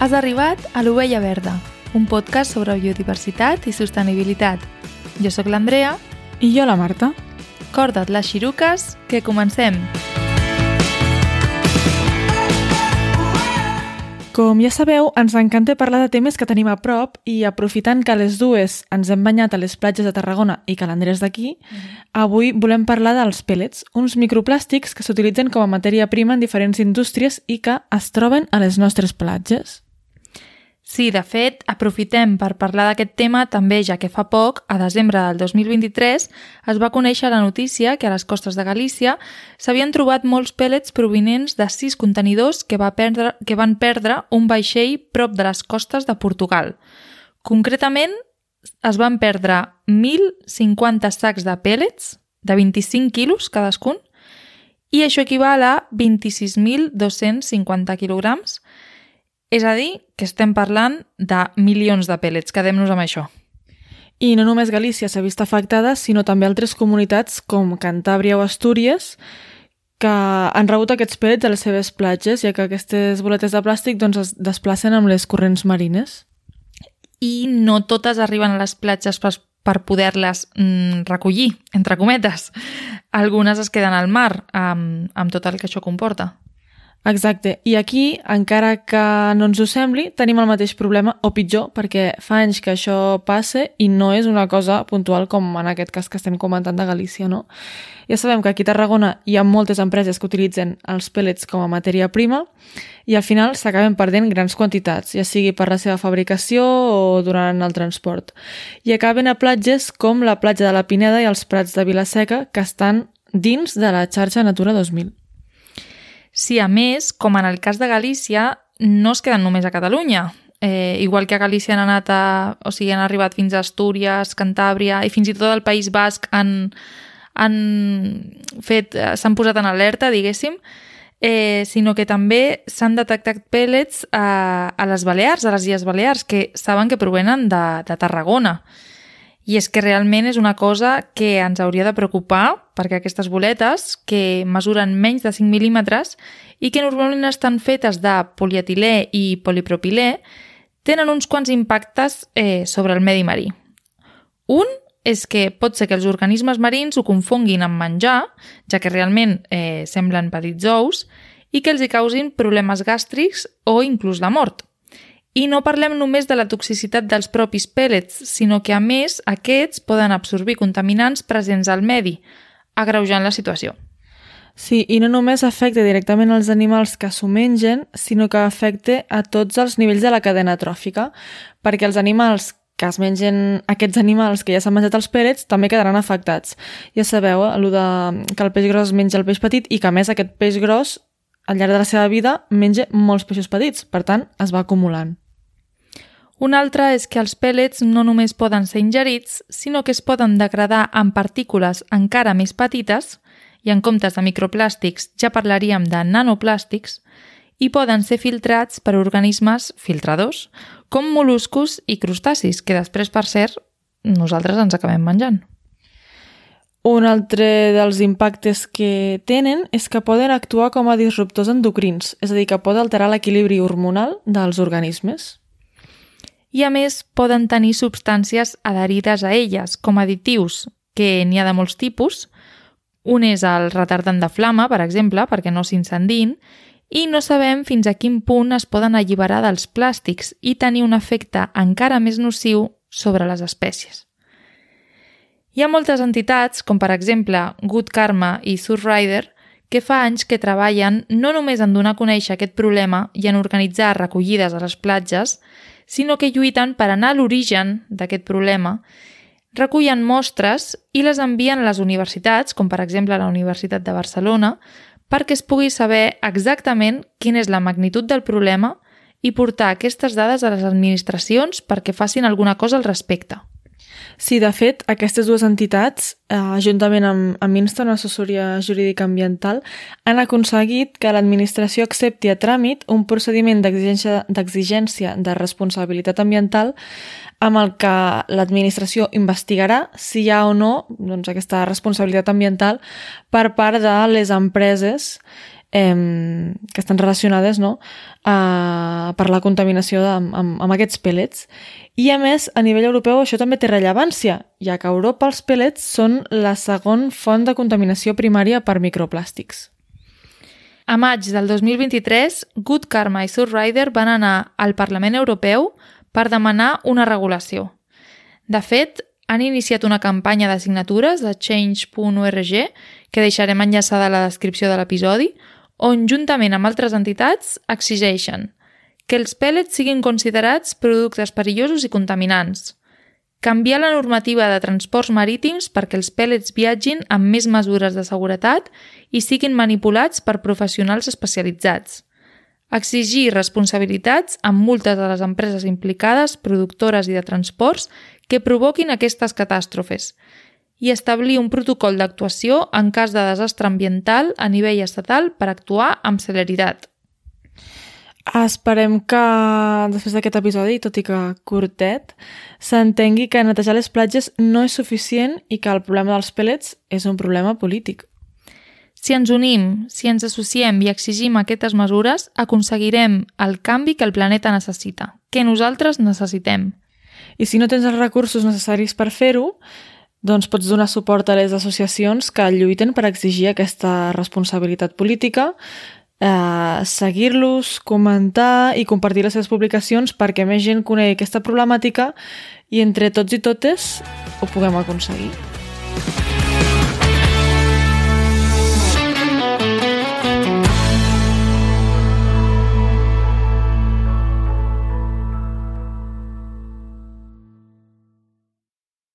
Has arribat a l'Ovella Verda, un podcast sobre biodiversitat i sostenibilitat. Jo sóc l'Andrea. I jo la Marta. Corda't les xiruques, que comencem! Com ja sabeu, ens encanta parlar de temes que tenim a prop i aprofitant que les dues ens hem banyat a les platges de Tarragona i que l'Andrés d'aquí, mm -hmm. avui volem parlar dels pellets, uns microplàstics que s'utilitzen com a matèria prima en diferents indústries i que es troben a les nostres platges. Sí, de fet, aprofitem per parlar d'aquest tema també ja que fa poc, a desembre del 2023, es va conèixer la notícia que a les costes de Galícia s'havien trobat molts pèl·lets provinents de sis contenidors que, va perdre, que van perdre un vaixell prop de les costes de Portugal. Concretament, es van perdre 1.050 sacs de pèl·lets de 25 quilos cadascun i això equival a 26.250 quilograms, és a dir, que estem parlant de milions de pèl·lets, quedem-nos amb això. I no només Galícia s'ha vist afectada, sinó també altres comunitats com Cantàbria o Astúries, que han rebut aquests pèl·lets a les seves platges, ja que aquestes boletes de plàstic doncs, es desplacen amb les corrents marines. I no totes arriben a les platges per, per poder-les mm, recollir, entre cometes. Algunes es queden al mar, amb, amb tot el que això comporta. Exacte. I aquí, encara que no ens ho sembli, tenim el mateix problema, o pitjor, perquè fa anys que això passa i no és una cosa puntual com en aquest cas que estem comentant de Galícia, no? Ja sabem que aquí a Tarragona hi ha moltes empreses que utilitzen els pellets com a matèria prima i al final s'acaben perdent grans quantitats, ja sigui per la seva fabricació o durant el transport. I acaben a platges com la platja de la Pineda i els Prats de Vilaseca, que estan dins de la xarxa Natura 2000. Sí, a més, com en el cas de Galícia, no es queden només a Catalunya. Eh, igual que a Galícia han anat a, o sigui, han arribat fins a Astúries, Cantàbria i fins i tot el País Basc han, han fet, s'han posat en alerta, diguéssim, eh, sinó que també s'han detectat pèl·lets a, a les Balears, a les Illes Balears, que saben que provenen de, de Tarragona. I és que realment és una cosa que ens hauria de preocupar perquè aquestes boletes, que mesuren menys de 5 mil·límetres i que normalment estan fetes de polietilè i polipropilè, tenen uns quants impactes eh, sobre el medi marí. Un és que pot ser que els organismes marins ho confonguin amb menjar, ja que realment eh, semblen petits ous, i que els hi causin problemes gàstrics o inclús la mort. I no parlem només de la toxicitat dels propis pèl·lets, sinó que, a més, aquests poden absorbir contaminants presents al medi, agreujant la situació. Sí, i no només afecta directament als animals que s'ho mengen, sinó que afecta a tots els nivells de la cadena tròfica, perquè els animals que es mengen aquests animals que ja s'han menjat els pèl·lets també quedaran afectats. Ja sabeu, eh, de que el peix gros menja el peix petit i que a més aquest peix gros al llarg de la seva vida menja molts peixos petits, per tant es va acumulant. Un altre és que els pèl·lets no només poden ser ingerits, sinó que es poden degradar en partícules encara més petites, i en comptes de microplàstics ja parlaríem de nanoplàstics, i poden ser filtrats per organismes filtradors, com moluscos i crustacis, que després, per cert, nosaltres ens acabem menjant. Un altre dels impactes que tenen és que poden actuar com a disruptors endocrins, és a dir, que pot alterar l'equilibri hormonal dels organismes i a més poden tenir substàncies adherides a elles, com additius, que n'hi ha de molts tipus. Un és el retardant de flama, per exemple, perquè no s'incendin, i no sabem fins a quin punt es poden alliberar dels plàstics i tenir un efecte encara més nociu sobre les espècies. Hi ha moltes entitats, com per exemple Good Karma i Surfrider, que fa anys que treballen no només en donar a conèixer aquest problema i en organitzar recollides a les platges, sinó que lluiten per anar a l'origen d'aquest problema, recullen mostres i les envien a les universitats, com per exemple la Universitat de Barcelona, perquè es pugui saber exactament quina és la magnitud del problema i portar aquestes dades a les administracions perquè facin alguna cosa al respecte. Sí, de fet, aquestes dues entitats, eh, juntament amb, amb Insta, una assessoria jurídica ambiental, han aconseguit que l'administració accepti a tràmit un procediment d'exigència de responsabilitat ambiental amb el que l'administració investigarà si hi ha o no doncs, aquesta responsabilitat ambiental per part de les empreses que estan relacionades no? uh, per la contaminació de, amb, amb aquests pèl·lets. I a més, a nivell europeu això també té rellevància, ja que a Europa els pèl·lets són la segon font de contaminació primària per microplàstics. A maig del 2023, Good Karma i Surrider van anar al Parlament Europeu per demanar una regulació. De fet, han iniciat una campanya de signatures de change.org, que deixarem enllaçada a la descripció de l'episodi, on, juntament amb altres entitats, exigeixen que els pèl·lets siguin considerats productes perillosos i contaminants, canviar la normativa de transports marítims perquè els pèl·lets viatgin amb més mesures de seguretat i siguin manipulats per professionals especialitzats, exigir responsabilitats amb multes a les empreses implicades, productores i de transports que provoquin aquestes catàstrofes i establir un protocol d'actuació en cas de desastre ambiental a nivell estatal per actuar amb celeritat. Esperem que després d'aquest episodi, tot i que curtet, s'entengui que netejar les platges no és suficient i que el problema dels pèl·lets és un problema polític. Si ens unim, si ens associem i exigim aquestes mesures, aconseguirem el canvi que el planeta necessita, que nosaltres necessitem. I si no tens els recursos necessaris per fer-ho, doncs pots donar suport a les associacions que lluiten per exigir aquesta responsabilitat política, eh, seguir-los, comentar i compartir les seves publicacions perquè més gent conegui aquesta problemàtica i entre tots i totes ho puguem aconseguir.